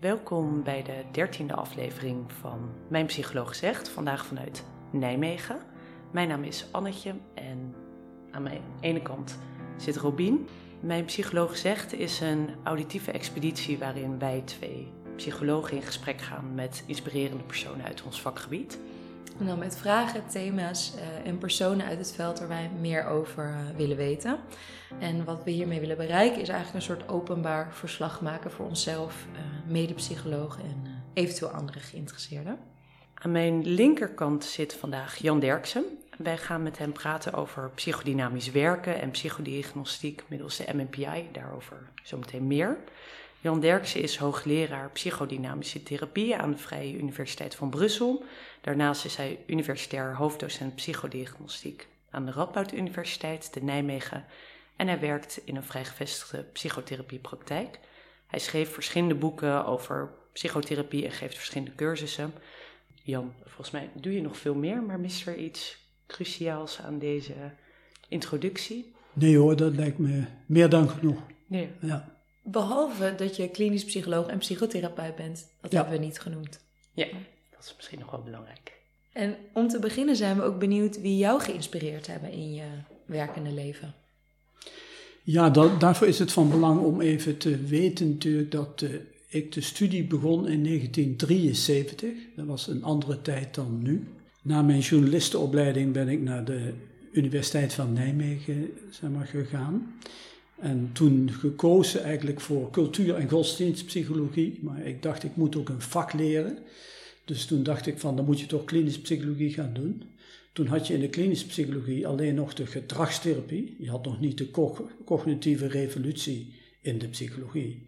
Welkom bij de dertiende aflevering van Mijn Psycholoog Zegt, vandaag vanuit Nijmegen. Mijn naam is Annetje en aan mijn ene kant zit Robien. Mijn Psycholoog Zegt is een auditieve expeditie waarin wij twee psychologen in gesprek gaan met inspirerende personen uit ons vakgebied. En dan met vragen, thema's uh, en personen uit het veld waar wij meer over uh, willen weten. En wat we hiermee willen bereiken is eigenlijk een soort openbaar verslag maken voor onszelf, medepsychologen en eventueel andere geïnteresseerden. Aan mijn linkerkant zit vandaag Jan Derksen. Wij gaan met hem praten over psychodynamisch werken en psychodiagnostiek middels de MMPI. Daarover zometeen meer. Jan Derksen is hoogleraar psychodynamische therapie aan de Vrije Universiteit van Brussel. Daarnaast is hij universitair hoofddocent psychodiagnostiek aan de Radboud Universiteit te Nijmegen en hij werkt in een vrijgevestigde psychotherapiepraktijk. Hij schreef verschillende boeken over psychotherapie en geeft verschillende cursussen. Jan, volgens mij doe je nog veel meer, maar mist er iets cruciaals aan deze introductie? Nee hoor, dat lijkt me meer dan genoeg. Nee. Ja. Behalve dat je klinisch psycholoog en psychotherapeut bent. Dat Ja. hebben we niet genoemd. Ja, dat is misschien nog wel belangrijk. En om te beginnen zijn we ook benieuwd wie jou geïnspireerd hebben in je werkende leven. Ja, da- daarvoor is het van belang om even te weten natuurlijk dat eh, ik de studie begon in 1973. Dat was een andere tijd dan nu. Na mijn journalistenopleiding ben ik naar de Universiteit van Nijmegen gegaan. En toen gekozen eigenlijk voor cultuur- en godsdienstpsychologie. Maar ik dacht, ik moet ook een vak leren. Dus toen dacht ik van, dan moet je toch klinische psychologie gaan doen. Toen had je in de klinische psychologie alleen nog de gedragstherapie. Je had nog niet de co- cognitieve revolutie in de psychologie.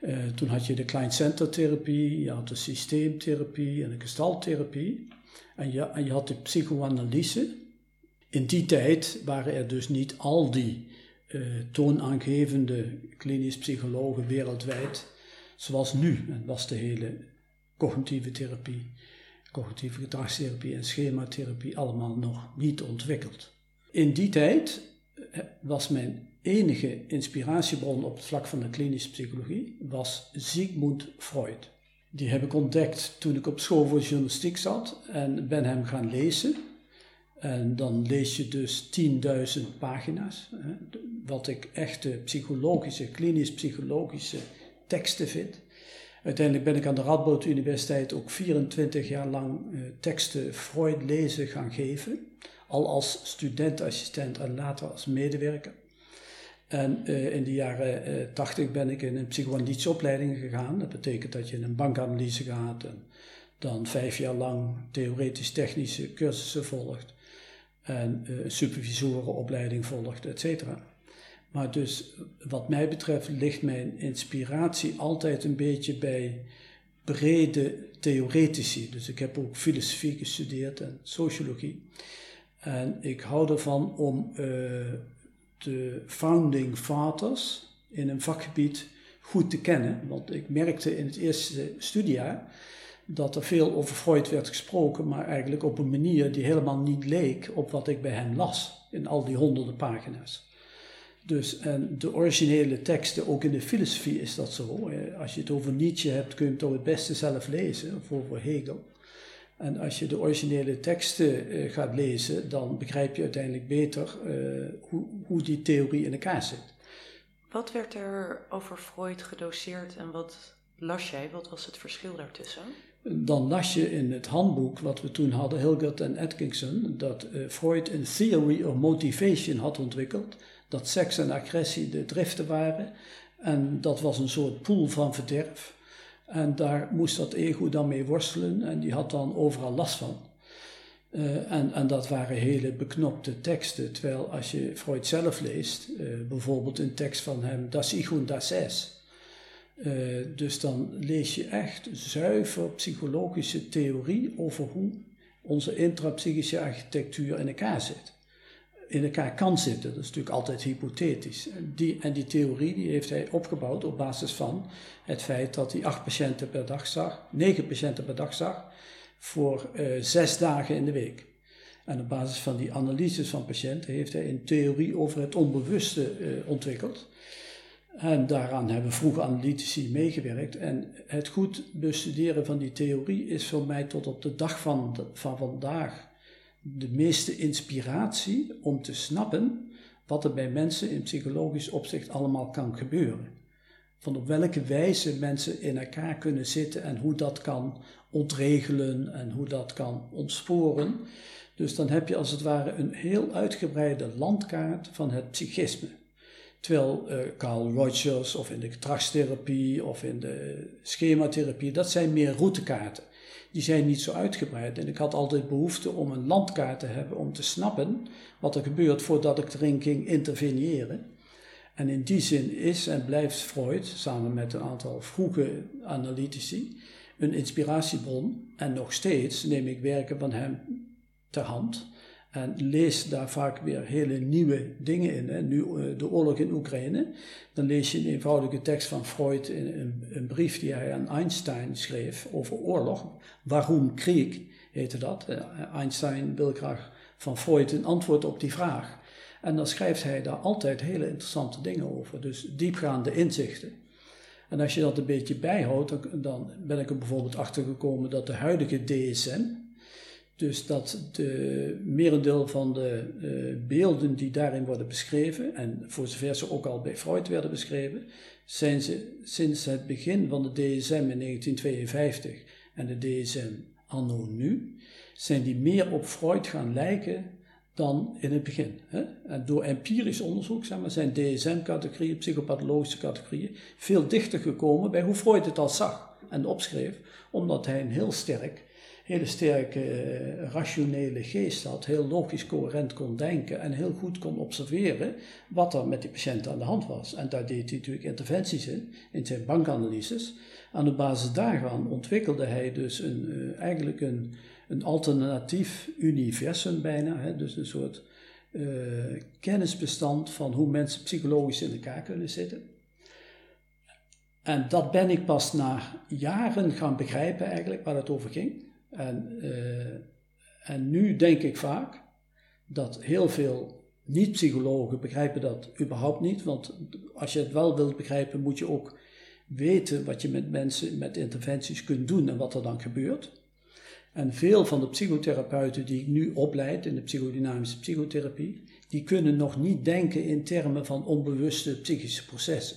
Eh, toen had je de klein-centertherapie, je had de systeemtherapie en de gestalttherapie. En je, en je had de psychoanalyse. In die tijd waren er dus niet al die eh, toonaangevende klinisch psychologen wereldwijd zoals nu. En was de hele cognitieve therapie, cognitieve gedragstherapie en schematherapie allemaal nog niet ontwikkeld. In die tijd eh, was mijn enige inspiratiebron op het vlak van de klinische psychologie was Sigmund Freud. Die heb ik ontdekt toen ik op school voor journalistiek zat en ben hem gaan lezen. En dan lees je dus 10.000 pagina's, wat ik echte psychologische, klinisch psychologische teksten vind. Uiteindelijk ben ik aan de Radboud Universiteit ook 24 jaar lang eh, teksten Freud lezen gaan geven. Al als studentassistent en later als medewerker. En eh, in de jaren eh, 80 ben ik in een psychoanalytische opleiding gegaan. Dat betekent dat je in een bankanalyse gaat en dan vijf jaar lang theoretisch-technische cursussen volgt. En eh, supervisorenopleiding volgt, et. Maar dus wat mij betreft ligt mijn inspiratie altijd een beetje bij brede theoretici. Dus ik heb ook filosofie gestudeerd en sociologie. En ik hou ervan om eh, de founding fathers in een vakgebied goed te kennen. Want ik merkte in het eerste studiejaar dat er veel over Freud werd gesproken, maar eigenlijk op een manier die helemaal niet leek op wat ik bij hem las in al die honderden pagina's. Dus en de originele teksten, ook in de filosofie is dat zo. Als je het over Nietzsche hebt, kun je het toch het beste zelf lezen, of over Hegel. En als je de originele teksten eh, gaat lezen, dan begrijp je uiteindelijk beter eh, hoe, hoe die theorie in elkaar zit. Wat werd er over Freud gedoseerd en wat las jij? Wat was het verschil daartussen? Dan las je in het handboek wat we toen hadden, Hilgert en Atkinson, dat eh, Freud een theory of motivation had ontwikkeld. Dat seks en agressie de driften waren. En dat was een soort pool van verderf. En daar moest dat ego dan mee worstelen en die had dan overal last van. Eh, en, en dat waren hele beknopte teksten. Terwijl als je Freud zelf leest, eh, bijvoorbeeld een tekst van hem, Das Ich und das Es. Eh, dus dan lees je echt zuiver psychologische theorie over hoe onze intrapsychische architectuur in elkaar zit. In elkaar kan zitten, dat is natuurlijk altijd hypothetisch. Die, en die theorie die heeft hij opgebouwd op basis van het feit dat hij acht patiënten per dag zag, negen patiënten per dag zag, voor eh, zes dagen in de week. En op basis van die analyses van patiënten heeft hij een theorie over het onbewuste eh, ontwikkeld. En daaraan hebben vroege analytici meegewerkt. En het goed bestuderen van die theorie is voor mij tot op de dag van, van vandaag de meeste inspiratie om te snappen wat er bij mensen in psychologisch opzicht allemaal kan gebeuren. Van op welke wijze mensen in elkaar kunnen zitten en hoe dat kan ontregelen en hoe dat kan ontsporen. Dus dan heb je als het ware een heel uitgebreide landkaart van het psychisme. Terwijl uh, Carl Rogers of in de gedragstherapie of in de schematherapie, dat zijn meer routekaarten. Die zijn niet zo uitgebreid. En ik had altijd behoefte om een landkaart te hebben om te snappen wat er gebeurt voordat ik erin ging interveneren. En in die zin is en blijft Freud, samen met een aantal vroege analytici, een inspiratiebron. En nog steeds neem ik werken van hem ter hand. En lees daar vaak weer hele nieuwe dingen in. Hè. Nu eh, de oorlog in Oekraïne. Dan lees je een eenvoudige tekst van Freud in een, een brief die hij aan Einstein schreef over oorlog. Waarom Krieg heette dat. Eh, Einstein wil graag van Freud een antwoord op die vraag. En dan schrijft hij daar altijd hele interessante dingen over. Dus diepgaande inzichten. En als je dat een beetje bijhoudt, dan ben ik er bijvoorbeeld achter gekomen dat de huidige DSM, dus dat de merendeel van de uh, beelden die daarin worden beschreven, en voor zover ze ook al bij Freud werden beschreven, zijn ze sinds het begin van de DSM in 1952 en de DSM anno nu, zijn die meer op Freud gaan lijken dan in het begin. Hè? En door empirisch onderzoek zijn DSM-categorieën, psychopathologische categorieën, veel dichter gekomen bij hoe Freud het al zag en opschreef, omdat hij een heel sterk hele sterke eh, rationele geest had, heel logisch coherent kon denken en heel goed kon observeren wat er met die patiënt aan de hand was. En daar deed hij natuurlijk interventies in, in zijn bankanalyses. Aan de basis daarvan ontwikkelde hij dus een, uh, eigenlijk een, een alternatief universum bijna, hè, dus een soort uh, kennisbestand van hoe mensen psychologisch in elkaar kunnen zitten. En dat ben ik pas na jaren gaan begrijpen eigenlijk waar het over ging. En, uh, en nu denk ik vaak dat heel veel niet-psychologen begrijpen dat überhaupt niet. Want als je het wel wilt begrijpen, moet je ook weten wat je met mensen met interventies kunt doen en wat er dan gebeurt. En veel van de psychotherapeuten die ik nu opleid in de psychodynamische psychotherapie, die kunnen nog niet denken in termen van onbewuste psychische processen.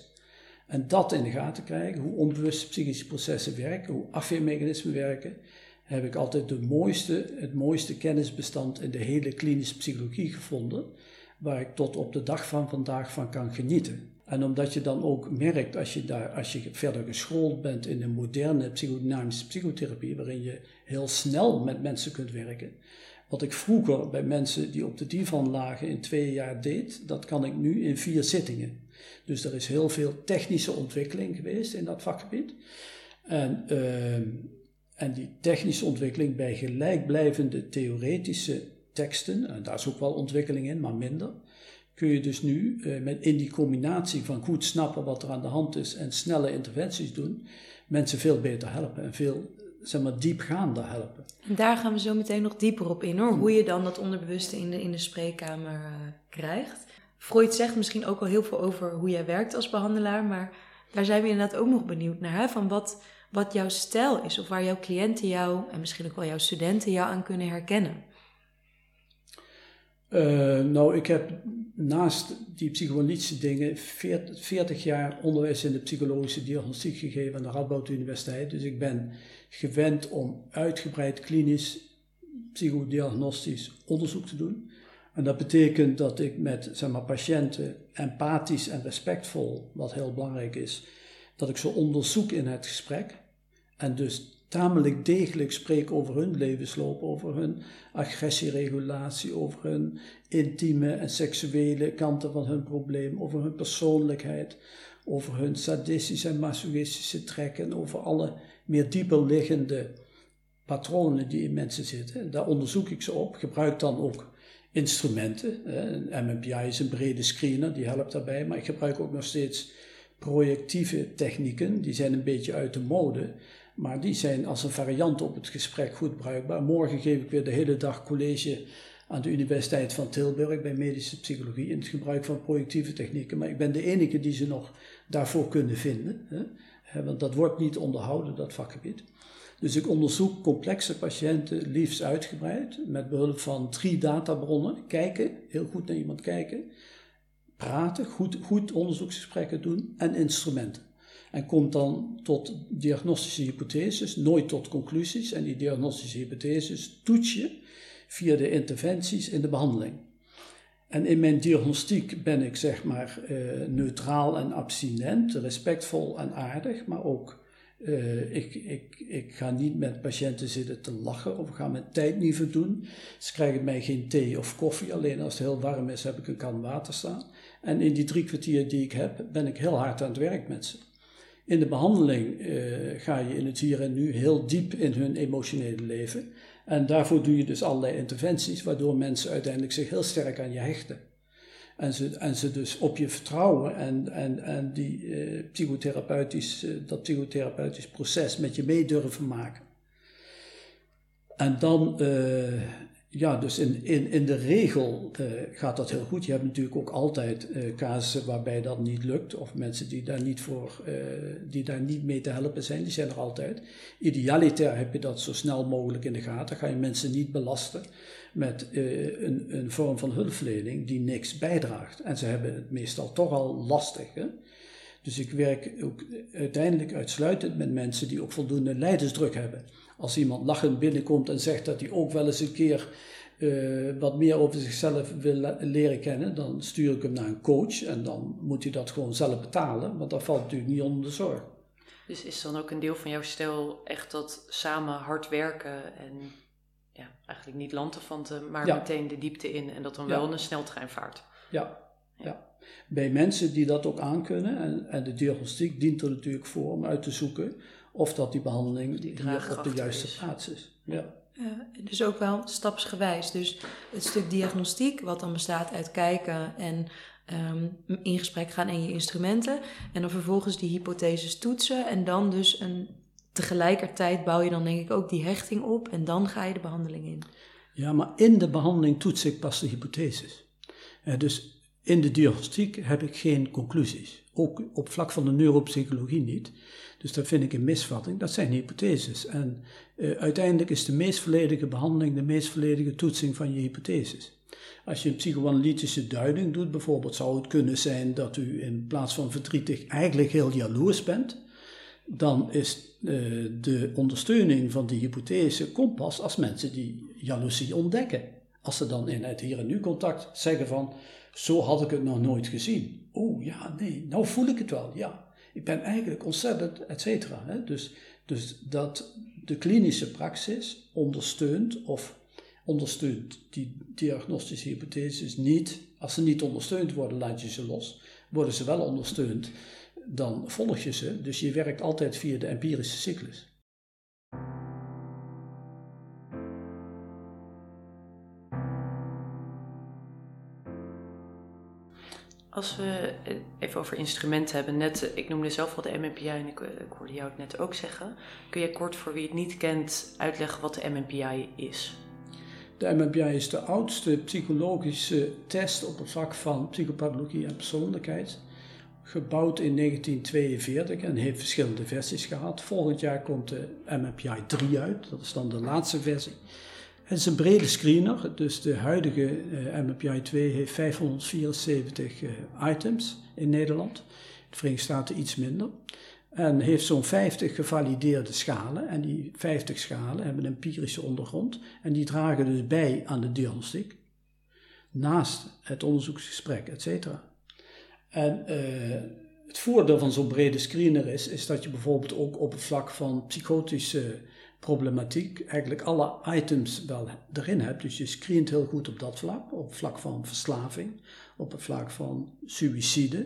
En dat in de gaten krijgen, hoe onbewuste psychische processen werken, hoe afweermechanismen werken, heb ik altijd de mooiste, het mooiste kennisbestand in de hele klinische psychologie gevonden, waar ik tot op de dag van vandaag van kan genieten. En omdat je dan ook merkt, als je, daar, als je verder geschoold bent in een moderne psychodynamische psychotherapie, waarin je heel snel met mensen kunt werken. Wat ik vroeger bij mensen die op de divan lagen in twee jaar deed, dat kan ik nu in vier zittingen. Dus er is heel veel technische ontwikkeling geweest in dat vakgebied. En uh, en die technische ontwikkeling bij gelijkblijvende theoretische teksten, en daar is ook wel ontwikkeling in, maar minder, kun je dus nu eh, met, in die combinatie van goed snappen wat er aan de hand is en snelle interventies doen, mensen veel beter helpen en veel zeg maar, diepgaander helpen. En daar gaan we zo meteen nog dieper op in hoor, hoe je dan dat onderbewuste in de, in de spreekkamer uh, krijgt. Freud zegt misschien ook al heel veel over hoe jij werkt als behandelaar, maar daar zijn we inderdaad ook nog benieuwd naar. Hè? Van wat, wat jouw stijl is of waar jouw cliënten jou en misschien ook wel jouw studenten jou aan kunnen herkennen? Uh, nou, ik heb naast die psychoanalytische dingen 40, 40, jaar onderwijs in de psychologische diagnostiek gegeven aan de Radboud Universiteit. Dus ik ben gewend om uitgebreid klinisch psychodiagnostisch onderzoek te doen. En dat betekent dat ik met zeg maar, patiënten empathisch en respectvol, wat heel belangrijk is, dat ik ze onderzoek in het gesprek. En dus tamelijk degelijk spreek over hun levensloop, over hun agressieregulatie, over hun intieme en seksuele kanten van hun probleem, over hun persoonlijkheid, over hun sadistische en masochistische trekken, over alle meer dieper liggende patronen die in mensen zitten. Daar onderzoek ik ze op, gebruik dan ook instrumenten. MMPI is een brede screener, die helpt daarbij, maar ik gebruik ook nog steeds projectieve technieken, die zijn een beetje uit de mode. Maar die zijn als een variant op het gesprek goed bruikbaar. Morgen geef ik weer de hele dag college aan de Universiteit van Tilburg bij medische psychologie in het gebruik van projectieve technieken. Maar ik ben de enige die ze nog daarvoor kunnen vinden. Hè? Want dat wordt niet onderhouden, dat vakgebied. Dus ik onderzoek complexe patiënten liefst uitgebreid met behulp van drie databronnen. Kijken, heel goed naar iemand kijken. Praten, goed, goed onderzoeksgesprekken doen en instrumenten. En komt dan tot diagnostische hypotheses, nooit tot conclusies. En die diagnostische hypotheses toets je via de interventies in de behandeling. En in mijn diagnostiek ben ik zeg maar uh, neutraal en abstinent, respectvol en aardig, maar ook uh, ik, ik, ik ga niet met patiënten zitten te lachen of ga mijn tijd niet verdoen. Ze krijgen mij geen thee of koffie, alleen als het heel warm is heb ik een kan water staan. En in die drie kwartier die ik heb, ben ik heel hard aan het werk met ze. In de behandeling uh, ga je in het hier en nu heel diep in hun emotionele leven. En daarvoor doe je dus allerlei interventies, waardoor mensen uiteindelijk zich heel sterk aan je hechten. En ze, en ze dus op je vertrouwen en, en, en die, eh, psychotherapeutisch, eh, dat psychotherapeutisch proces met je mee durven maken. En dan, ja, dus in, in, in de regel uh, gaat dat heel goed. Je hebt natuurlijk ook altijd uh, casussen waarbij dat niet lukt, of mensen die daar niet, voor, die daar niet mee te helpen zijn, die zijn er altijd. Idealiter heb je dat zo snel mogelijk in de gaten, ga je mensen niet belasten met een, een, vorm van hulpverlening die niks bijdraagt. En ze hebben het meestal toch al lastig. Hè? Dus ik werk ook uiteindelijk uitsluitend met mensen die ook voldoende lijdensdruk hebben. Als iemand lachend binnenkomt en zegt dat hij ook wel eens een keer uh, wat meer over zichzelf wil leren kennen, dan stuur ik hem naar een coach en dan moet hij dat gewoon zelf betalen, want dat valt natuurlijk niet onder de zorg. Dus is dan ook een deel van jouw stijl echt dat samen hard werken en ja, eigenlijk niet lanterfanten, maar meteen de diepte in en dat dan wel een sneltrein vaart. Ja. ja. Bij mensen die dat ook aankunnen, en, en de diagnostiek dient er natuurlijk voor om uit te zoeken of dat die behandeling die hier op de juiste plaats is. Ja. Uh, dus ook wel stapsgewijs. Dus het stuk diagnostiek, wat dan bestaat uit kijken en um, in gesprek gaan en je instrumenten. En dan vervolgens die hypotheses toetsen en dan dus een tegelijkertijd bouw je dan denk ik ook die hechting op en dan ga je de behandeling in. Ja, maar in de behandeling toets ik pas de hypotheses. Uh, dus in de diagnostiek heb ik geen conclusies. Ook op vlak van de neuropsychologie niet. Dus dat vind ik een misvatting. Dat zijn hypotheses. En uh, uiteindelijk is de meest volledige behandeling de meest volledige toetsing van je hypotheses. Als je een psychoanalytische duiding doet, bijvoorbeeld, zou het kunnen zijn dat u in plaats van verdrietig eigenlijk heel jaloers bent dan is uh, de ondersteuning van die hypothese komt pas als mensen die jaloezie ontdekken. Als ze dan in het hier en nu contact zeggen van, zo had ik het nog nooit gezien. Oh ja, nee, nou voel ik het wel, ja. Ik ben eigenlijk ontzettend, et cetera. Dus, dus dat de klinische praxis ondersteunt of ondersteunt die diagnostische hypotheses niet. Als ze niet ondersteund worden, laat je ze los. Worden ze wel ondersteund, dan volg je ze. Dus je werkt altijd via de empirische cyclus. Als we even over instrumenten hebben, net, ik noemde zelf al de MMPI en ik, ik hoorde jou het net ook zeggen. Kun je kort voor wie het niet kent uitleggen wat de MMPI is? De MMPI is de oudste psychologische test op het vlak van psychopathologie en persoonlijkheid gebouwd in 1942 en heeft verschillende versies gehad. Volgend jaar komt de MMPI 3 uit, dat is dan de laatste versie. Het is een brede screener, dus de huidige uh, MMPI 2 heeft 574 uh, items in Nederland. In de Verenigde Staten iets minder. En heeft zo'n 50 gevalideerde schalen. En die 50 schalen hebben een empirische ondergrond. En die dragen dus bij aan de diagnostiek. Naast het onderzoeksgesprek, et cetera. En uh, het voordeel van zo'n brede screener is, is dat je bijvoorbeeld ook op het vlak van psychotische problematiek eigenlijk alle items wel erin hebt. Dus je screent heel goed op dat vlak, op het vlak van verslaving, op het vlak van suïcide.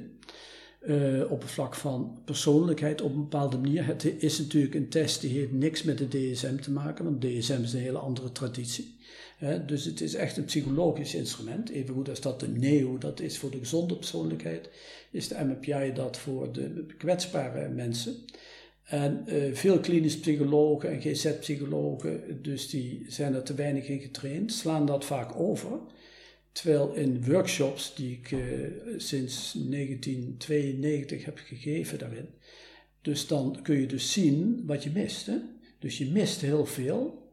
Uh, op het vlak van persoonlijkheid op een bepaalde manier. Het is natuurlijk een test die heeft niks met de DSM te maken, want DSM is een hele andere traditie dus het is echt een psychologisch instrument. Evengoed als dat de NEO dat is voor de gezonde persoonlijkheid, is de MMPI dat voor de kwetsbare mensen. En uh, veel klinisch psychologen en GZ-psychologen, dus die zijn er te weinig in getraind, slaan dat vaak over. Terwijl in workshops die ik uh, sinds 1992 heb gegeven daarin, dus dan kun je dus zien wat je mist. Hè? Dus je mist heel veel.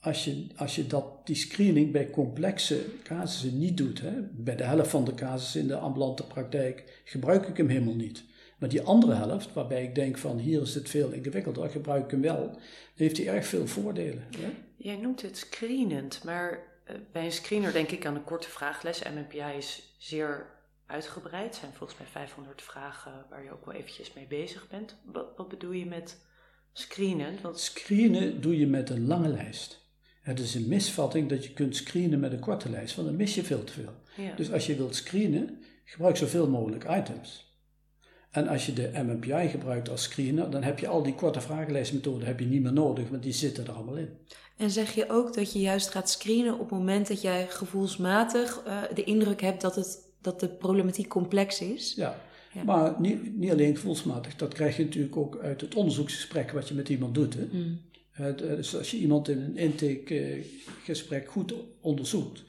Als je, als je dat, die screening bij complexe casussen niet doet, hè? bij de helft van de casussen in de ambulante praktijk gebruik ik hem helemaal niet. Maar die andere helft, waarbij ik denk van hier is het veel ingewikkelder, gebruik ik hem wel, dan heeft hij erg veel voordelen. Ja? Jij noemt het screenend, maar eh, bij een screener denk ik aan een korte vraagles. MMPI is zeer uitgebreid. Het zijn volgens mij 500 vragen waar je ook wel eventjes mee bezig bent. Wat, wat bedoel je met screenen? Want... Screenen doe je met een lange lijst. Het is een misvatting dat je kunt screenen met een korte lijst, want dan mis je veel te veel. Dus als je wilt screenen, gebruik zoveel mogelijk items. En als je de MMPI gebruikt als screener, dan heb je al die korte vragenlijstmethoden heb je niet meer nodig, want die zitten er allemaal in. En zeg je ook dat je juist gaat screenen op het moment dat jij gevoelsmatig uh, de indruk hebt dat, het, dat de problematiek complex is? Ja, maar niet, niet alleen gevoelsmatig, dat krijg je natuurlijk ook uit het onderzoeksgesprek wat je met iemand doet. Hè? Mm. Uh, dus als je iemand in een intakegesprek goed onderzoekt,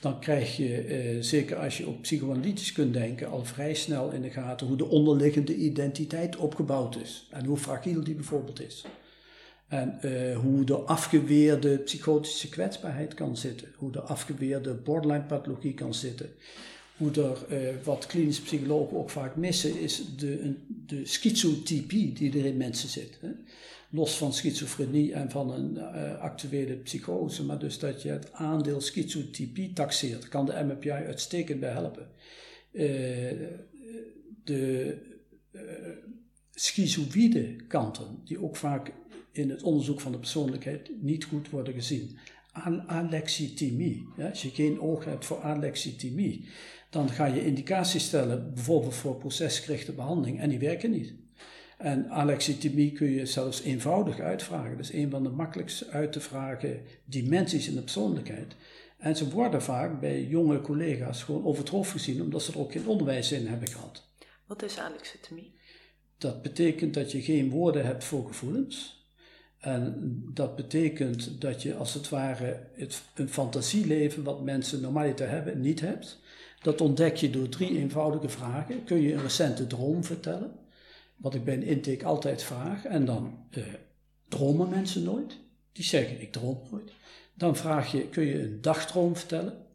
dan krijg je, eh, zeker als je op psychoanalytisch kunt denken, al vrij snel in de gaten hoe de onderliggende identiteit opgebouwd is. En hoe fragiel die bijvoorbeeld is. En uh, hoe de afgeweerde psychotische kwetsbaarheid kan zitten. Hoe de afgeweerde borderline pathologie kan zitten. Hoe er, uh, wat klinische psychologen ook vaak missen, is de, de schizotypie die er in mensen zit. Hè los van schizofrenie en van een uh, actuele psychose, maar dus dat je het aandeel schizotypie taxeert, kan de MMPI uitstekend bij helpen. Uh, de uh, schizoïde kanten, die ook vaak in het onderzoek van de persoonlijkheid niet goed worden gezien. Alexithymie, ja, als je geen oog hebt voor alexithymie, dan ga je indicaties stellen, bijvoorbeeld voor procesgerichte behandeling, en die werken niet. En alexithymie kun je zelfs eenvoudig uitvragen. Dat is een van de makkelijkst uit te vragen dimensies in de persoonlijkheid. En ze worden vaak bij jonge collega's gewoon over het hoofd gezien, omdat ze er ook geen onderwijs in hebben gehad. Wat is alexithymie? Dat betekent dat je geen woorden hebt voor gevoelens. En dat betekent dat je als het ware het, een fantasieleven wat mensen normaliter hebben, niet hebt. Dat ontdek je door drie eenvoudige vragen. Kun je een recente droom vertellen? Wat ik bij een intake altijd vraag. En dan uh, dromen mensen nooit. Die zeggen, ik droom nooit. Dan vraag je, kun je een dagdroom vertellen?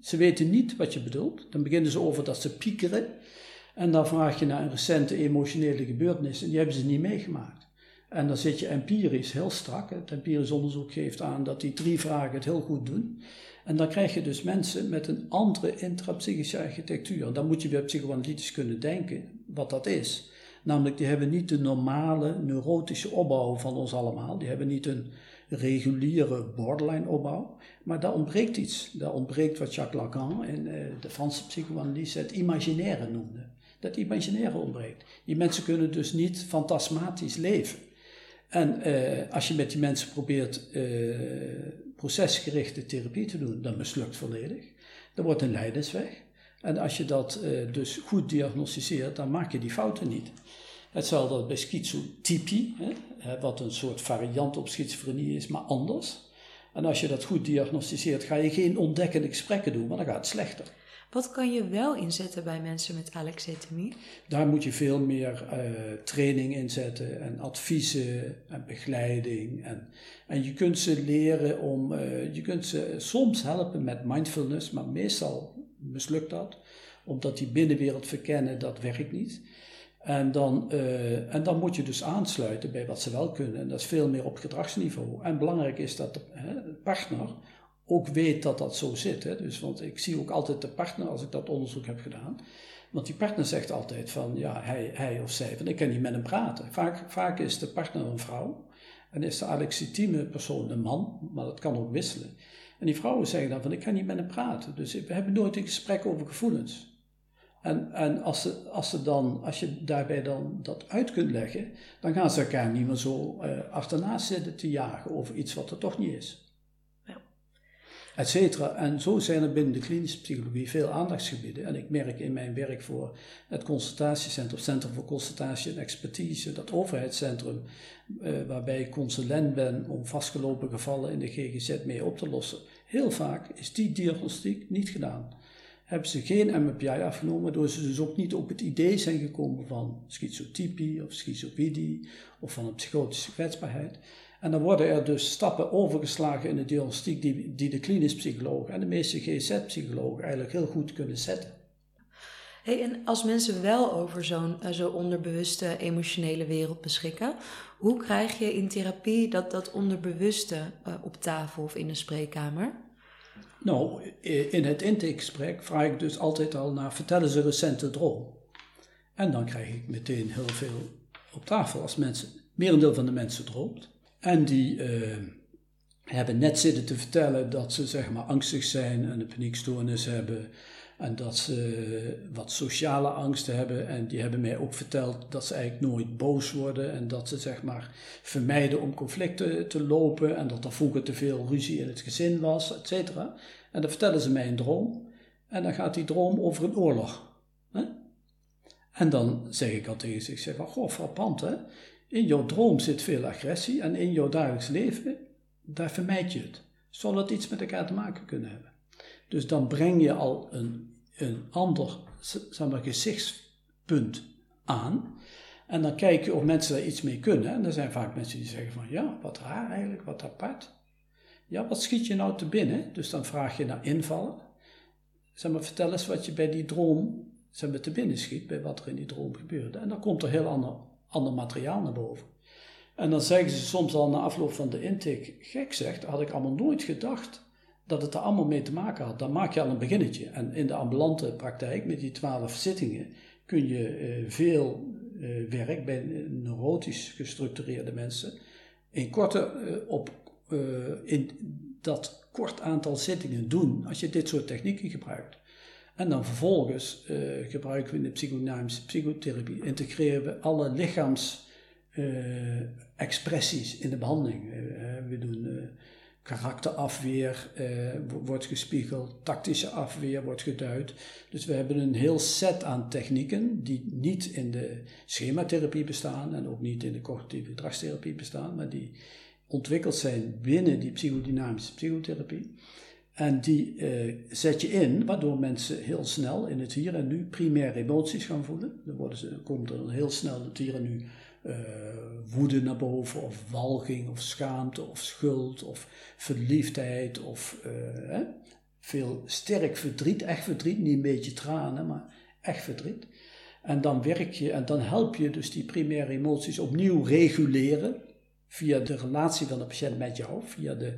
Ze weten niet wat je bedoelt. Dan beginnen ze over dat ze piekeren. En dan vraag je naar een recente emotionele gebeurtenis en die hebben ze niet meegemaakt. En dan zit je empirisch heel strak. Het empirisch onderzoek geeft aan dat die drie vragen het heel goed doen. En dan krijg je dus mensen met een andere intrapsychische architectuur. Dan moet je weer psychoanalytisch kunnen denken wat dat is. Namelijk, die hebben niet de normale neurotische opbouw van ons allemaal. Die hebben niet een reguliere borderline opbouw. Maar daar ontbreekt iets. Daar ontbreekt wat Jacques Lacan in uh, de Franse psychoanalyse het imaginaire noemde. Dat imaginaire ontbreekt. Die mensen kunnen dus niet fantasmatisch leven. En uh, als je met die mensen probeert uh, procesgerichte therapie te doen, dan mislukt volledig. Dan wordt een lijdensweg. En als je dat uh, dus goed diagnosticeert, dan maak je die fouten niet. Hetzelfde bij schizotypie, hè, wat een soort variant op schizofrenie is, maar anders. En als je dat goed diagnosticeert, ga je geen ontdekkende gesprekken doen, maar dan gaat het slechter. Wat kan je wel inzetten bij mensen met alexithymie? Daar moet je veel meer uh, training inzetten en adviezen en begeleiding. En, en je kunt ze leren om, uh, je kunt ze soms helpen met mindfulness, maar meestal mislukt dat. Omdat die binnenwereld verkennen, dat werkt niet. En dan, uh, en dan moet je dus aansluiten bij wat ze wel kunnen. En dat is veel meer op gedragsniveau. En belangrijk is dat de, partner ook weet dat dat zo zit. Hè. Dus, want ik zie ook altijd de partner als ik dat onderzoek heb gedaan. Want die partner zegt altijd van, ja, hij, hij of zij, van ik kan niet met hem praten. Vaak, vaak is de partner een vrouw. En is de alexitime persoon een man, maar dat kan ook wisselen. En die vrouwen zeggen dan van, ik kan niet met hem praten. Dus we hebben nooit een gesprek over gevoelens. En, en als, ze, als, ze dan, als je daarbij dan dat uit kunt leggen, dan gaan ze elkaar niet meer zo uh, achterna zitten te jagen over iets wat er toch niet is. Et cetera. En zo zijn er binnen de klinische psychologie veel aandachtsgebieden. En ik merk in mijn werk voor het consultatiecentrum, Centrum voor Consultatie en Expertise, dat overheidscentrum, eh, waarbij ik consulent ben om vastgelopen gevallen in de GGZ mee op te lossen. Heel vaak is die diagnostiek niet gedaan. Hebben ze geen MMPI afgenomen, waardoor ze dus ook niet op het idee zijn gekomen van schizotypie of schizopidie of van een psychotische kwetsbaarheid. En dan worden er dus stappen overgeslagen in de diagnostiek die, die de klinisch psychologen en de meeste GZ-psychologen eigenlijk heel goed kunnen zetten. Hey, en als mensen wel over zo'n uh, zo onderbewuste emotionele wereld beschikken, hoe krijg je in therapie dat, dat onderbewuste uh, op tafel of in de spreekkamer? Nou, in het intakegesprek vraag ik dus altijd al naar vertellen ze recente droom. En dan krijg ik meteen heel veel op tafel als mensen, merendeel van de mensen droomt. En die uh, hebben net zitten te vertellen dat ze zeg maar angstig zijn en een paniekstoornis hebben. En dat ze wat sociale angsten hebben. En die hebben mij ook verteld dat ze eigenlijk nooit boos worden. En dat ze zeg maar vermijden om conflicten te lopen. En dat er vroeger te veel ruzie in het gezin was, et cetera. En dan vertellen ze mij een droom. En dan gaat die droom over een oorlog. En dan zeg ik al tegen ze, ik zeg, goh, frappant hè. In jouw droom zit veel agressie en in jouw dagelijks leven, daar vermijd je het. Zal het iets met elkaar te maken kunnen hebben? Dus dan breng je al een, een ander zeg maar, gezichtspunt aan. En dan kijk je of mensen daar iets mee kunnen. En er zijn vaak mensen die zeggen van ja, wat raar eigenlijk, wat apart. Ja, wat schiet je nou te binnen? Dus dan vraag je naar invallen. Zeg maar, vertel eens wat je bij die droom zeg maar, te binnen schiet, bij wat er in die droom gebeurde. En dan komt er heel ander, ander materiaal naar boven. En dan zeggen ze soms al na afloop van de intake, gek zegt, had ik allemaal nooit gedacht dat het er allemaal mee te maken had. Dan maak je al een beginnetje. En in de ambulante praktijk, met die twaalf zittingen, kun je uh, veel uh, werk bij neurotisch gestructureerde mensen in korte uh, op in dat kort aantal zittingen doen als je dit soort technieken gebruikt. En dan vervolgens gebruiken we in de psychodynamische psychotherapie, integreren we alle lichaamsexpressies in de behandeling. we doen karakterafweer wordt gespiegeld, tactische afweer wordt geduid. Dus we hebben een heel set aan technieken die niet in de schematherapie bestaan en ook niet in de cognitieve gedragstherapie bestaan, maar die ontwikkeld zijn binnen die psychodynamische psychotherapie. En die uh, zet je in, waardoor mensen heel snel in het hier en nu primaire emoties gaan voelen. Dan worden ze, komt er heel snel het hier en nu uh, woede naar boven, of walging, of schaamte, of schuld, of verliefdheid, of uh, hè? veel sterk verdriet, echt verdriet, niet een beetje tranen, maar echt verdriet. En dan werk je en dan help je dus die primaire emoties opnieuw reguleren via de relatie van de patiënt met jou, via de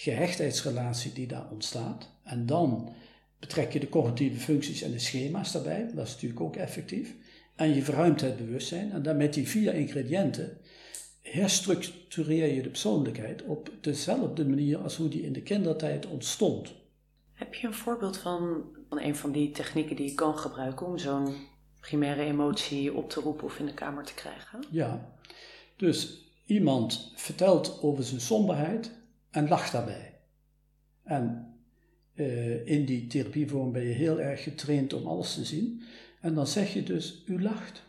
gehechtheidsrelatie die daar ontstaat. En dan betrek je de cognitieve functies en de schema's daarbij, dat is natuurlijk ook effectief. En je verruimt het bewustzijn. En dan met die vier ingrediënten herstructureer je de persoonlijkheid op dezelfde manier als hoe die in de kindertijd ontstond. Heb je een voorbeeld van, van een van die technieken die je kan gebruiken om zo'n primaire emotie op te roepen of in de kamer te krijgen? Ja, dus iemand vertelt over zijn somberheid en lacht daarbij. En uh, in die therapievorm ben je heel erg getraind om alles te zien. En dan zeg je dus, u lacht.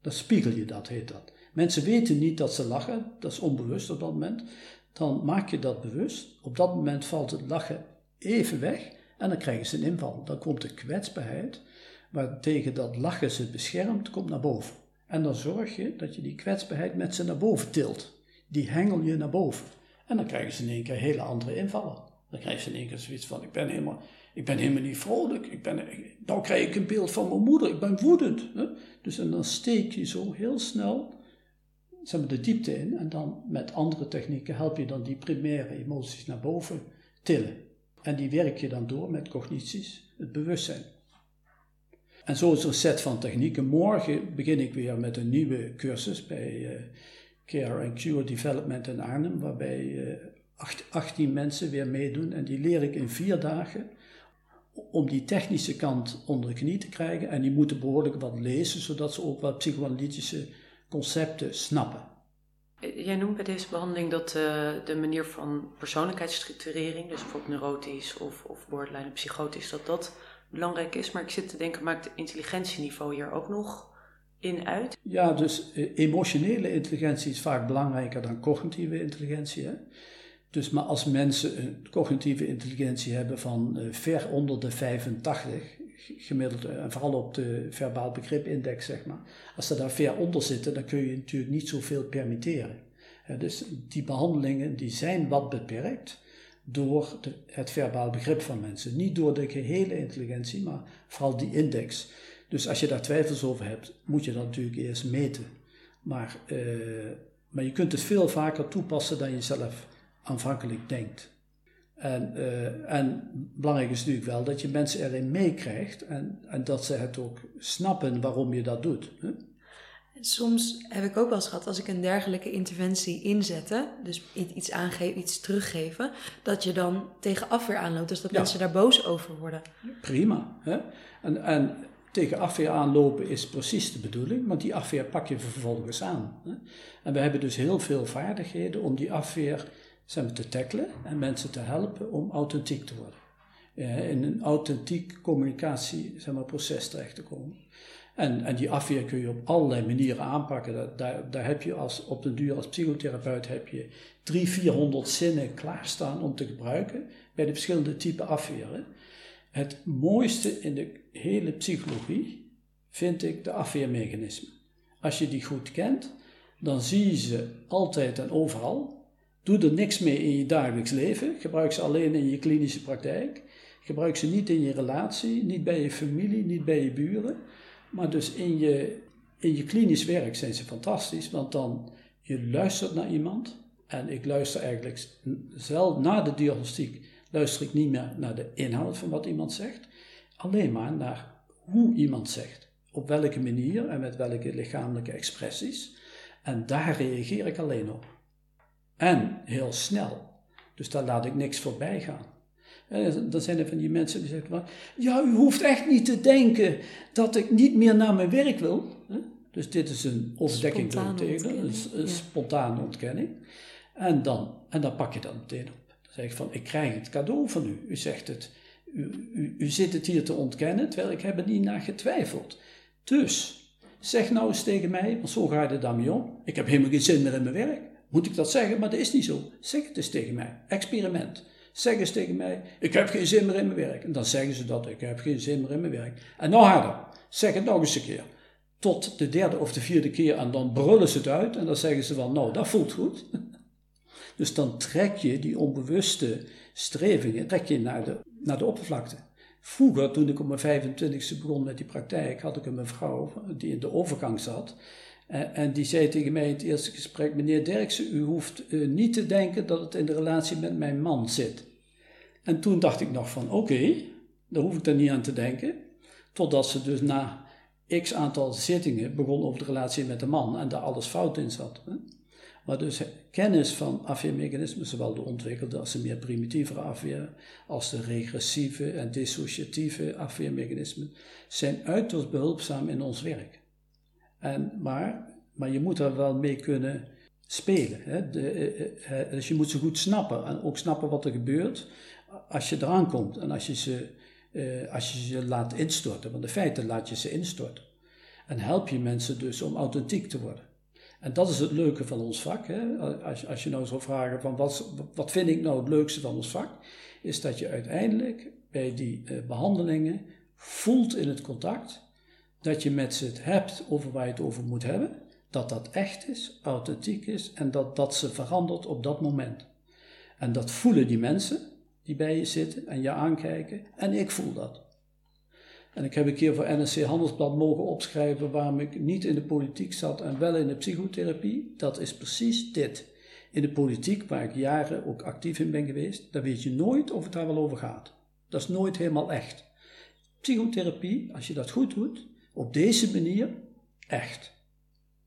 Dan spiegel je dat, heet dat. Mensen weten niet dat ze lachen, dat is onbewust op dat moment. Dan maak je dat bewust. Op dat moment valt het lachen even weg en dan krijgen ze een inval. Dan komt de kwetsbaarheid, waar tegen dat lachen ze beschermt, komt naar boven. En dan zorg je dat je die kwetsbaarheid met ze naar boven tilt. Die hengel je naar boven. En dan krijgen ze in één keer hele andere invallen. Dan krijgen ze in één keer zoiets van: ik ben helemaal ik ben helemaal niet vrolijk. Ik ben, dan krijg ik een beeld van mijn moeder. Ik ben woedend. Hè? Dus en dan steek je zo heel snel zeg maar, de diepte in. En dan met andere technieken help je dan die primaire emoties naar boven tillen. En die werk je dan door met cognities, het bewustzijn. En zo is er een set van technieken. Morgen begin ik weer met een nieuwe cursus bij uh, Care and Cure Development in Arnhem, waarbij uh, eh, 18 mensen weer meedoen. En die leer ik in vier dagen om die technische kant onder de knie te krijgen. En die moeten behoorlijk wat lezen, zodat ze ook wat psychoanalytische concepten snappen. Jij noemt bij deze behandeling dat uh, de manier van persoonlijkheidsstructurering, dus bijvoorbeeld neurotisch of, of borderline psychotisch, dat dat belangrijk is. Maar ik zit te denken, maakt het intelligentieniveau hier ook nog in uit? Ja, dus uh, emotionele intelligentie is vaak belangrijker dan cognitieve intelligentie. Hè? Dus maar als mensen een cognitieve intelligentie hebben van uh, ver onder de 85, gemiddeld, en vooral op de verbaal begripindex, zeg maar. Als ze daar ver onder zitten, dan kun je natuurlijk niet zoveel permitteren. dus die behandelingen die zijn wat beperkt door het verbaal begrip van mensen. Niet door de gehele intelligentie, maar vooral die index. Dus als je daar twijfels over hebt, moet je dat natuurlijk eerst meten. Maar, uh, maar je kunt het veel vaker toepassen dan je zelf aanvankelijk denkt. En, uh, en belangrijk is natuurlijk wel dat je mensen erin meekrijgt en, en dat ze het ook snappen waarom je dat doet. Hè? Soms heb ik ook wel eens gehad, als ik een dergelijke interventie inzette, dus iets aangeven, iets teruggeven, dat je dan tegen afweer aanloopt. Dus dat mensen daar boos over worden. Prima. Hè? En, en tegen afweer aanlopen is precies de bedoeling, want die afweer pak je vervolgens aan. En we hebben dus heel veel vaardigheden om die afweer te tackelen en mensen te helpen om authentiek te worden. in een authentiek communicatie zeg maar, proces terecht te komen. En, en die afweer kun je op allerlei manieren aanpakken. Daar, daar, heb je als, op den duur als psychotherapeut heb je drie, vierhonderd zinnen klaarstaan om te gebruiken bij de verschillende typen afweren. Het mooiste in de hele psychologie vind ik de afweermechanismen. Als je die goed kent, dan zie je ze altijd en overal. Doe er niks mee in je dagelijks leven. Gebruik ze alleen in je klinische praktijk. Gebruik ze niet in je relatie, niet bij je familie, niet bij je buren. Maar dus in je, in je klinisch werk zijn ze fantastisch, want dan je luistert naar iemand. En ik luister eigenlijk zelf na de diagnostiek, luister ik niet meer naar de inhoud van wat iemand zegt, alleen maar naar hoe iemand zegt. Op welke manier en met welke lichamelijke expressies. En daar reageer ik alleen op. En heel snel. Dus daar laat ik niks voorbij gaan. En dan zijn er van die mensen die zeggen van, ja, u hoeft echt niet te denken dat ik niet meer naar mijn werk wil. Dus dit is een door tegen, een, een spontane ontkenning. En dan, en dan pak je dat meteen op. Zeg van, ik krijg het cadeau van u. U zegt het, u, u, u zit het hier te ontkennen, terwijl ik heb er niet naar getwijfeld. Dus, zeg nou eens tegen mij, want zo ga je mee om. Ik heb helemaal geen zin meer in mijn werk. Moet ik dat zeggen? Maar dat is niet zo. Zeg het eens tegen mij. Experiment. Zeg eens tegen mij, ik heb geen zin meer in mijn werk. En dan zeggen ze dat, ik heb geen zin meer in mijn werk. En nog harder, zeg het nog eens een keer. Tot de derde of de vierde keer en dan brullen ze het uit en dan zeggen ze van, nou, dat voelt goed. Dus dan trek je die onbewuste strevingen trek je naar, de, naar de oppervlakte. Vroeger, toen ik op mijn 25e begon met die praktijk, had ik een mevrouw die in de overgang zat. Eh, en die zei tegen mij in het eerste gesprek: Meneer Derksen, u hoeft uh, niet te denken dat het in de relatie met mijn man zit. En toen dacht ik nog van: Oké, daar hoef ik er niet aan te denken. Totdat ze dus na x aantal zittingen begon over de relatie met de man en daar alles fout in zat. Maar dus kennis van afweermechanismen, zowel de ontwikkelde als de meer primitieve afweer, als de regressieve en dissociatieve afweermechanismen, zijn uiterst behulpzaam in ons werk. En, maar, maar je moet er wel mee kunnen spelen. Hè? De, eh, eh, dus je moet ze goed snappen en ook snappen wat er gebeurt als je eraan komt en als je ze, eh, als je ze laat instorten. Want in feite laat je ze instorten. En help je mensen dus om authentiek te worden. En dat is het leuke van ons vak. Hè? Als, als je nou zou vragen van wat, wat vind ik nou het leukste van ons vak, is dat je uiteindelijk bij die behandelingen voelt in het contact dat je met ze het hebt over waar je het over moet hebben, dat dat echt is, authentiek is en dat dat ze verandert op dat moment. En dat voelen die mensen die bij je zitten en je aankijken en ik voel dat. En ik heb een keer voor NSC Handelsblad mogen opschrijven waarom ik niet in de politiek zat en wel in de psychotherapie. Dat is precies dit. In de politiek, waar ik jaren ook actief in ben geweest, daar weet je nooit of het daar wel over gaat. Dat is nooit helemaal echt. Psychotherapie, als je dat goed doet, op deze manier echt.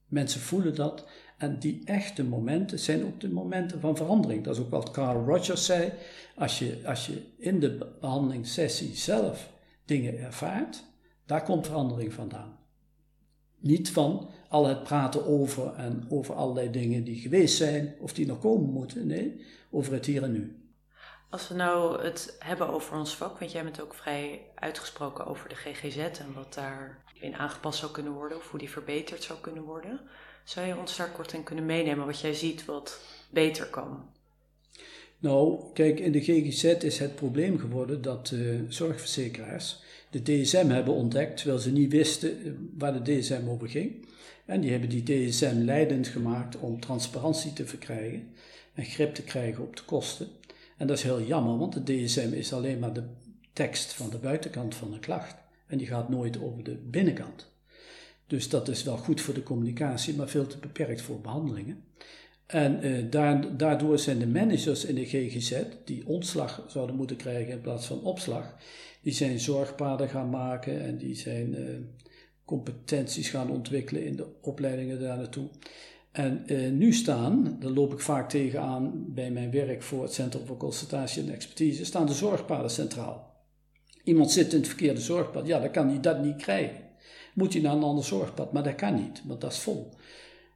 Mensen voelen dat en die echte momenten zijn ook de momenten van verandering. Dat is ook wat Carl Rogers zei. Als je, als je in de behandelingssessie zelf dingen ervaart, daar komt verandering vandaan. Niet van al het praten over en over allerlei dingen die geweest zijn of die nog komen moeten. Nee, over het hier en nu. Als we nou het hebben over ons vak, want jij bent ook vrij uitgesproken over de GGZ en wat daarin aangepast zou kunnen worden of hoe die verbeterd zou kunnen worden. Zou je ons daar kort in kunnen meenemen wat jij ziet wat beter kan? Nou, kijk, in de GGZ is het probleem geworden dat de zorgverzekeraars de DSM hebben ontdekt, terwijl ze niet wisten eh, waar de DSM over ging. En die hebben die DSM leidend gemaakt om transparantie te verkrijgen en grip te krijgen op de kosten. En dat is heel jammer, want de DSM is alleen maar de tekst van de buitenkant van een klacht. En die gaat nooit over de binnenkant. Dus dat is wel goed voor de communicatie, maar veel te beperkt voor behandelingen. En eh, daardoor zijn de managers in de GGZ, die ontslag zouden moeten krijgen in plaats van opslag, die zijn zorgpaden gaan maken en die zijn eh, competenties gaan ontwikkelen in de opleidingen daar naartoe. En eh, nu staan, daar loop ik vaak tegenaan bij mijn werk voor het Centrum voor Consultatie en Expertise, staan de zorgpaden centraal. Iemand zit in het verkeerde zorgpad, ja, dan kan hij dat niet krijgen. Moet hij naar een ander zorgpad, maar dat kan niet, want dat is vol.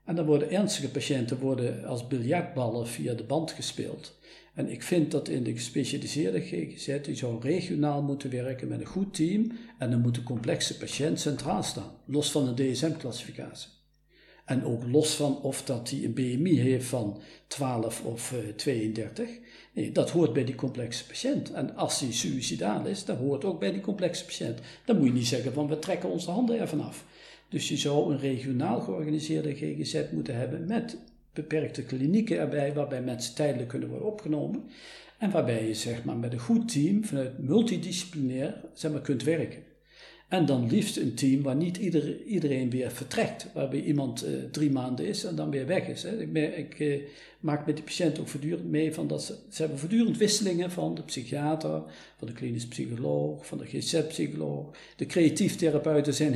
En dan worden ernstige patiënten worden als biljartballen via de band gespeeld. En ik vind dat in de gespecialiseerde GGZ, die zou regionaal moeten werken met een goed team en dan moet de complexe patiënt centraal staan, los van de DSM-classificatie. En ook los van of dat hij een BMI heeft van 12 of uh, eh, 32. Nee, dat hoort bij die complexe patiënt. En als hij suicidaal is, dat hoort ook bij die complexe patiënt. Dan moet je niet zeggen van we trekken onze handen ervan af. Dus je zou een regionaal georganiseerde GGZ moeten hebben met beperkte klinieken erbij, waarbij mensen tijdelijk kunnen worden opgenomen. En waarbij je zeg maar, met een goed team vanuit multidisciplinair zeg maar, kunt werken. En dan liefst een team waar niet iedereen weer vertrekt. Waarbij iemand uh, drie maanden is en dan weer weg is. Hè. Ik, ik uh, maak met de patiënt ook voortdurend mee van dat ze, hebben voortdurend wisselingen van de psychiater, van de klinisch psycholoog, van de GZ-psycholoog. De creatief therapeuten zijn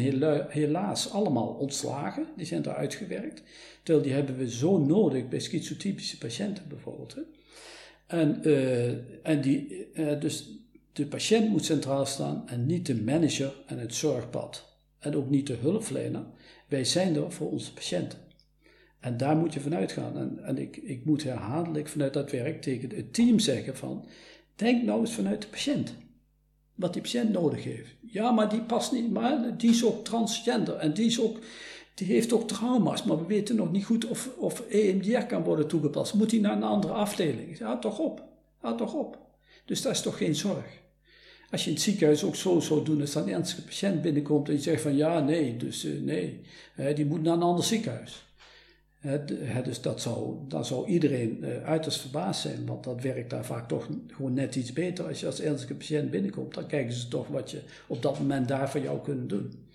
helaas allemaal ontslagen. Die zijn daar uitgewerkt. Terwijl die hebben we zo nodig bij schizotypische patiënten bijvoorbeeld. Hè. En, uh, en die, dus de patiënt moet centraal staan en niet de manager en het zorgpad. En ook niet de hulpverlener. Wij zijn er voor onze patiënten. En daar moet je vanuit gaan. En, en ik, ik moet herhaaldelijk vanuit dat werk tegen het team zeggen van... Denk nou eens vanuit de patiënt. Wat die patiënt nodig heeft. Ja, maar die past niet. Maar die is ook transgender. En die, is ook, die heeft ook trauma's. Maar we weten nog niet goed of, of EMDR kan worden toegepast. Moet hij naar een andere afdeling? Ja, toch op. Ja, toch op. Dus dat is toch geen zorg. Als je in het ziekenhuis ook zo zou doen, als er een ernstige patiënt binnenkomt en je zegt van ja, nee, dus uh, nee, die moet naar een ander ziekenhuis. dus dat zou, dan zou iedereen uh, uiterst verbaasd zijn, want dat werkt daar vaak toch gewoon net iets beter. Als je als ernstige patiënt binnenkomt, dan kijken ze toch wat je op dat moment daar voor jou kunnen doen.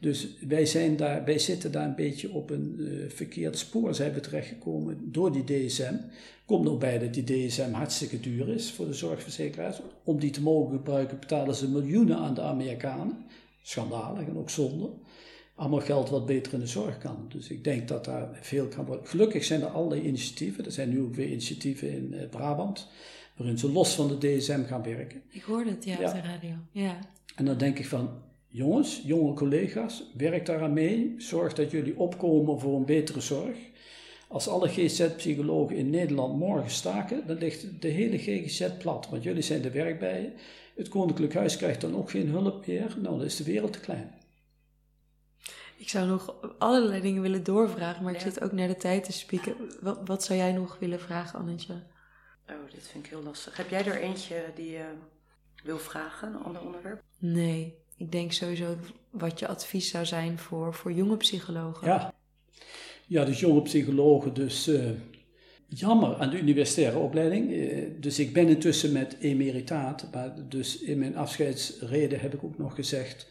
Dus wij, zijn daar, wij zitten daar een beetje op een uh, verkeerd spoor zijn we terechtgekomen door die DSM. Komt nog bij dat die DSM hartstikke duur is voor de zorgverzekeraars. Om die te mogen gebruiken betalen ze miljoenen aan de Amerikanen. Schandalig en ook zonde. Allemaal geld wat beter in de zorg kan. Dus ik denk dat daar veel kan worden. Gelukkig zijn er allerlei initiatieven. Er zijn nu ook weer initiatieven in uh, Brabant. Waarin ze los van de DSM gaan werken. Ik hoorde het, ja, op de radio. Ja. En dan denk ik van, jongens, jonge collega's, werk daaraan mee. Zorg dat jullie opkomen voor een betere zorg. Als alle GZ-psychologen in Nederland morgen staken, dan ligt de hele GGZ plat, want jullie zijn de werkbijen. Het Koninklijk Huis krijgt dan ook geen hulp meer. Nou, dan is de wereld te klein. Ik zou nog allerlei dingen willen doorvragen, maar ik zit ook naar de tijd te spieken. Wat, wat, zou jij nog willen vragen, Annetje? Oh, dit vind ik heel lastig. Heb jij er eentje die je wil vragen, een ander onderwerp? Nee, ik denk sowieso wat je advies zou zijn voor, voor jonge psychologen. Ja. ja, dus jonge psychologen, dus uh, jammer aan de universitaire opleiding. Uh, dus ik ben intussen met emeritaat, maar dus in mijn afscheidsreden heb ik ook nog gezegd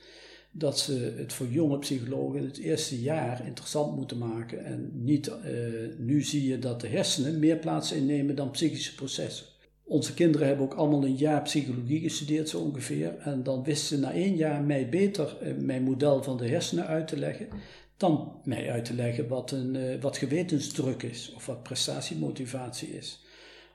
dat ze het voor jonge psychologen het eerste jaar interessant moeten maken. En niet, uh, nu zie je dat de hersenen meer plaats innemen dan psychische processen. Onze kinderen hebben ook allemaal een jaar psychologie gestudeerd, zo ongeveer. En dan wisten ze na één jaar mij beter uh, mijn model van de hersenen uit te leggen, dan mij uit te leggen wat, een, uh, wat gewetensdruk is of wat prestatiemotivatie is.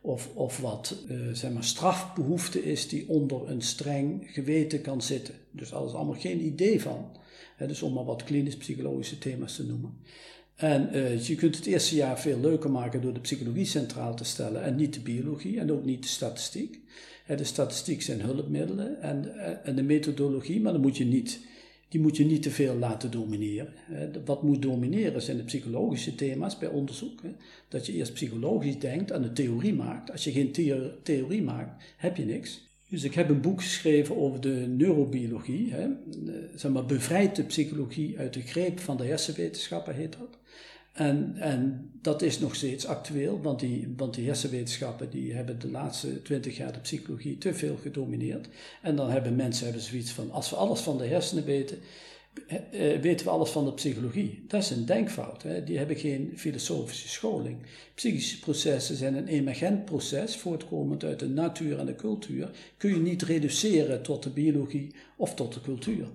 of, of wat uh, zeg maar strafbehoefte is die onder een streng geweten kan zitten. Dus daar is allemaal geen idee van. Dus om maar wat klinisch-psychologische thema's te noemen. En uh, je kunt het eerste jaar veel leuker maken door de psychologie centraal te stellen en niet de biologie en ook niet de statistiek. de statistiek zijn hulpmiddelen en, en de methodologie, maar dan moet je niet die moet je niet te veel laten domineren. Wat moet domineren zijn de psychologische thema's bij onderzoek. Dat je eerst psychologisch denkt en een theorie maakt. Als je geen theorie maakt, heb je niks. Dus ik heb een boek geschreven over de neurobiologie. Hè. Zeg maar, bevrijd de psychologie uit de greep van de hersenwetenschappen, heet dat. En, en dat is nog steeds actueel, want die, want die hersenwetenschappen die hebben de laatste twintig jaar de psychologie te veel gedomineerd. En dan hebben mensen hebben zoiets van, als we alles van de hersenen weten, eh, weten we alles van de psychologie. Dat is een denkfout, hè? die hebben geen filosofische scholing. Psychische processen zijn een emergent proces, voortkomend uit de natuur en de cultuur. Kun je niet reduceren tot de biologie of tot de cultuur.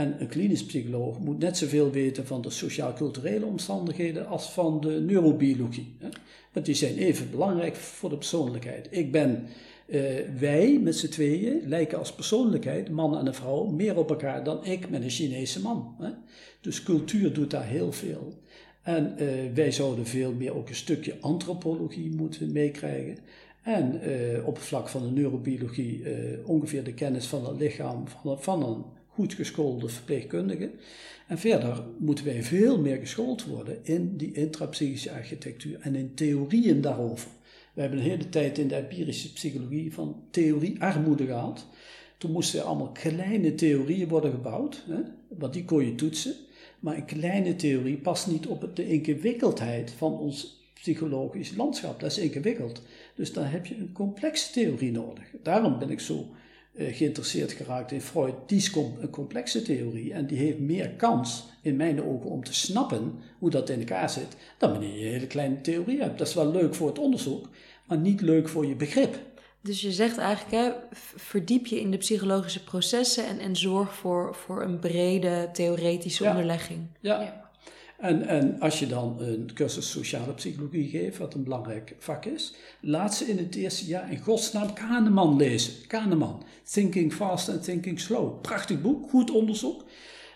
En een klinisch psycholoog moet net zoveel weten van de sociaal-culturele omstandigheden als van de neurobiologie. Hè? Want die zijn even belangrijk voor de persoonlijkheid. Ik ben, uh, wij met z'n tweeën lijken als persoonlijkheid, man en een vrouw, meer op elkaar dan ik met een Chinese man. Hè? Dus cultuur doet daar heel veel. En uh, wij zouden veel meer ook een stukje antropologie moeten meekrijgen. En uh, op het vlak van de neurobiologie ongeveer de kennis van het lichaam van, van een goed geschoolde verpleegkundigen. En verder moeten wij veel meer geschoold worden in die intrapsychische architectuur en in theorieën daarover. We hebben een hele tijd in de empirische psychologie van theorie-armoede gehad. Toen moesten er allemaal kleine theorieën worden gebouwd, hè, want die kon je toetsen. Maar een kleine theorie past niet op de ingewikkeldheid van ons psychologisch landschap. Dat is ingewikkeld. Dus dan heb je een complexe theorie nodig. Daarom ben ik zo geïnteresseerd geraakt in Freud. Die is een complexe theorie en die heeft meer kans, in mijn ogen, om te snappen hoe dat in elkaar zit, dan wanneer je een hele kleine theorie hebt. Dat is wel leuk voor het onderzoek, maar niet leuk voor je begrip. Dus je zegt eigenlijk, hè, verdiep je in de psychologische processen en, en zorg voor, voor een brede theoretische onderlegging. ja. En, en als je dan een cursus sociale psychologie geeft, wat een belangrijk vak is, laat ze in het eerste jaar in godsnaam Kahneman lezen. Kahneman, Thinking Fast and Thinking Slow. Prachtig boek, goed onderzoek.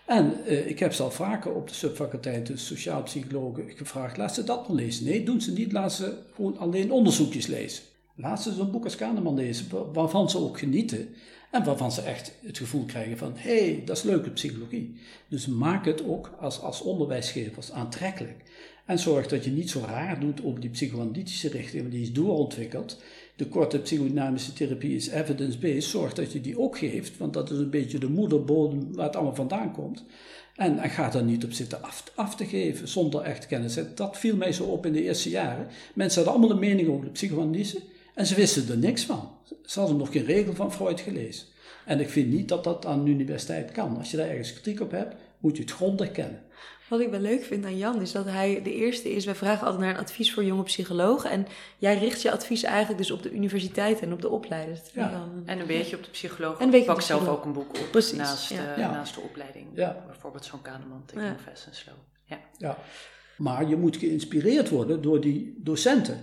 En uh, ik heb ze al vaker op de subfaculteit, de sociaal psychologen, gevraagd, laat ze dat dan lezen. Nee, doen ze niet, laat ze gewoon alleen onderzoekjes lezen. Laat ze zo'n boek als Kahneman lezen, waarvan ze ook genieten. En waarvan ze echt het gevoel krijgen van, hé, hey, dat is leuke psychologie. Dus maak het ook als, als onderwijsgevers aantrekkelijk. En zorg dat je niet zo raar doet over die psychoanalytische richting, want die is doorontwikkeld. De korte psychodynamische therapie is evidence-based. Zorg dat je die ook geeft, want dat is een beetje de moederbodem waar het allemaal vandaan komt. En, ga daar niet op zitten af, af, te geven zonder echt kennis. Dat viel mij zo op in de eerste jaren. Mensen hadden allemaal een mening over de psychoanalyse. En ze wisten er niks van. Ze hadden nog geen regel van Freud gelezen. En ik vind niet dat dat aan de universiteit kan. Als je daar ergens kritiek op hebt, moet je het grondig kennen. Wat ik wel leuk vind aan Jan is dat hij de eerste is. Wij vragen altijd naar een advies voor jonge psychologen. En jij richt je advies eigenlijk dus op de universiteit en op de opleiders. Ja. En een beetje op de psycholoog. En ik pak zelf ook een boek op Precies, naast, ja. naast de opleiding. Bijvoorbeeld zo'n Kahneman, Thinking Fast and Slow. Ja. ja. Maar je moet geïnspireerd worden door die docenten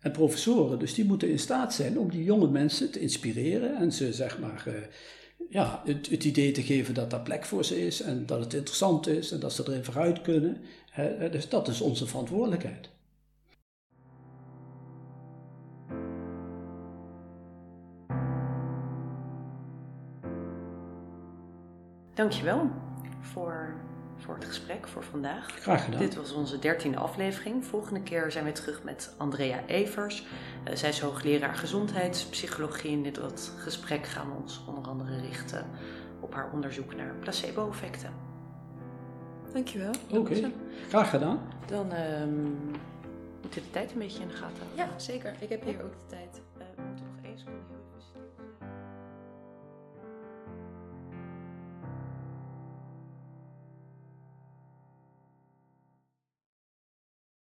en professoren. Dus die moeten in staat zijn om die jonge mensen te inspireren en ze zeg maar uh, ja, het, het, idee te geven dat daar plek voor ze is en dat het interessant is en dat ze erin vooruit kunnen. dus dat is onze verantwoordelijkheid. Dankjewel voor voor het gesprek voor vandaag. Graag gedaan. Dit was onze dertiende aflevering. Volgende keer zijn we terug met Andrea Evers. Uh, zij is hoogleraar gezondheidspsychologie. In dit gesprek gaan we ons onder andere richten op haar onderzoek naar placebo-effecten. Dankjewel. Oké, graag gedaan. Dan um, moet je de tijd een beetje in de gaten houden. Ja, zeker. Ik heb hier ook de tijd.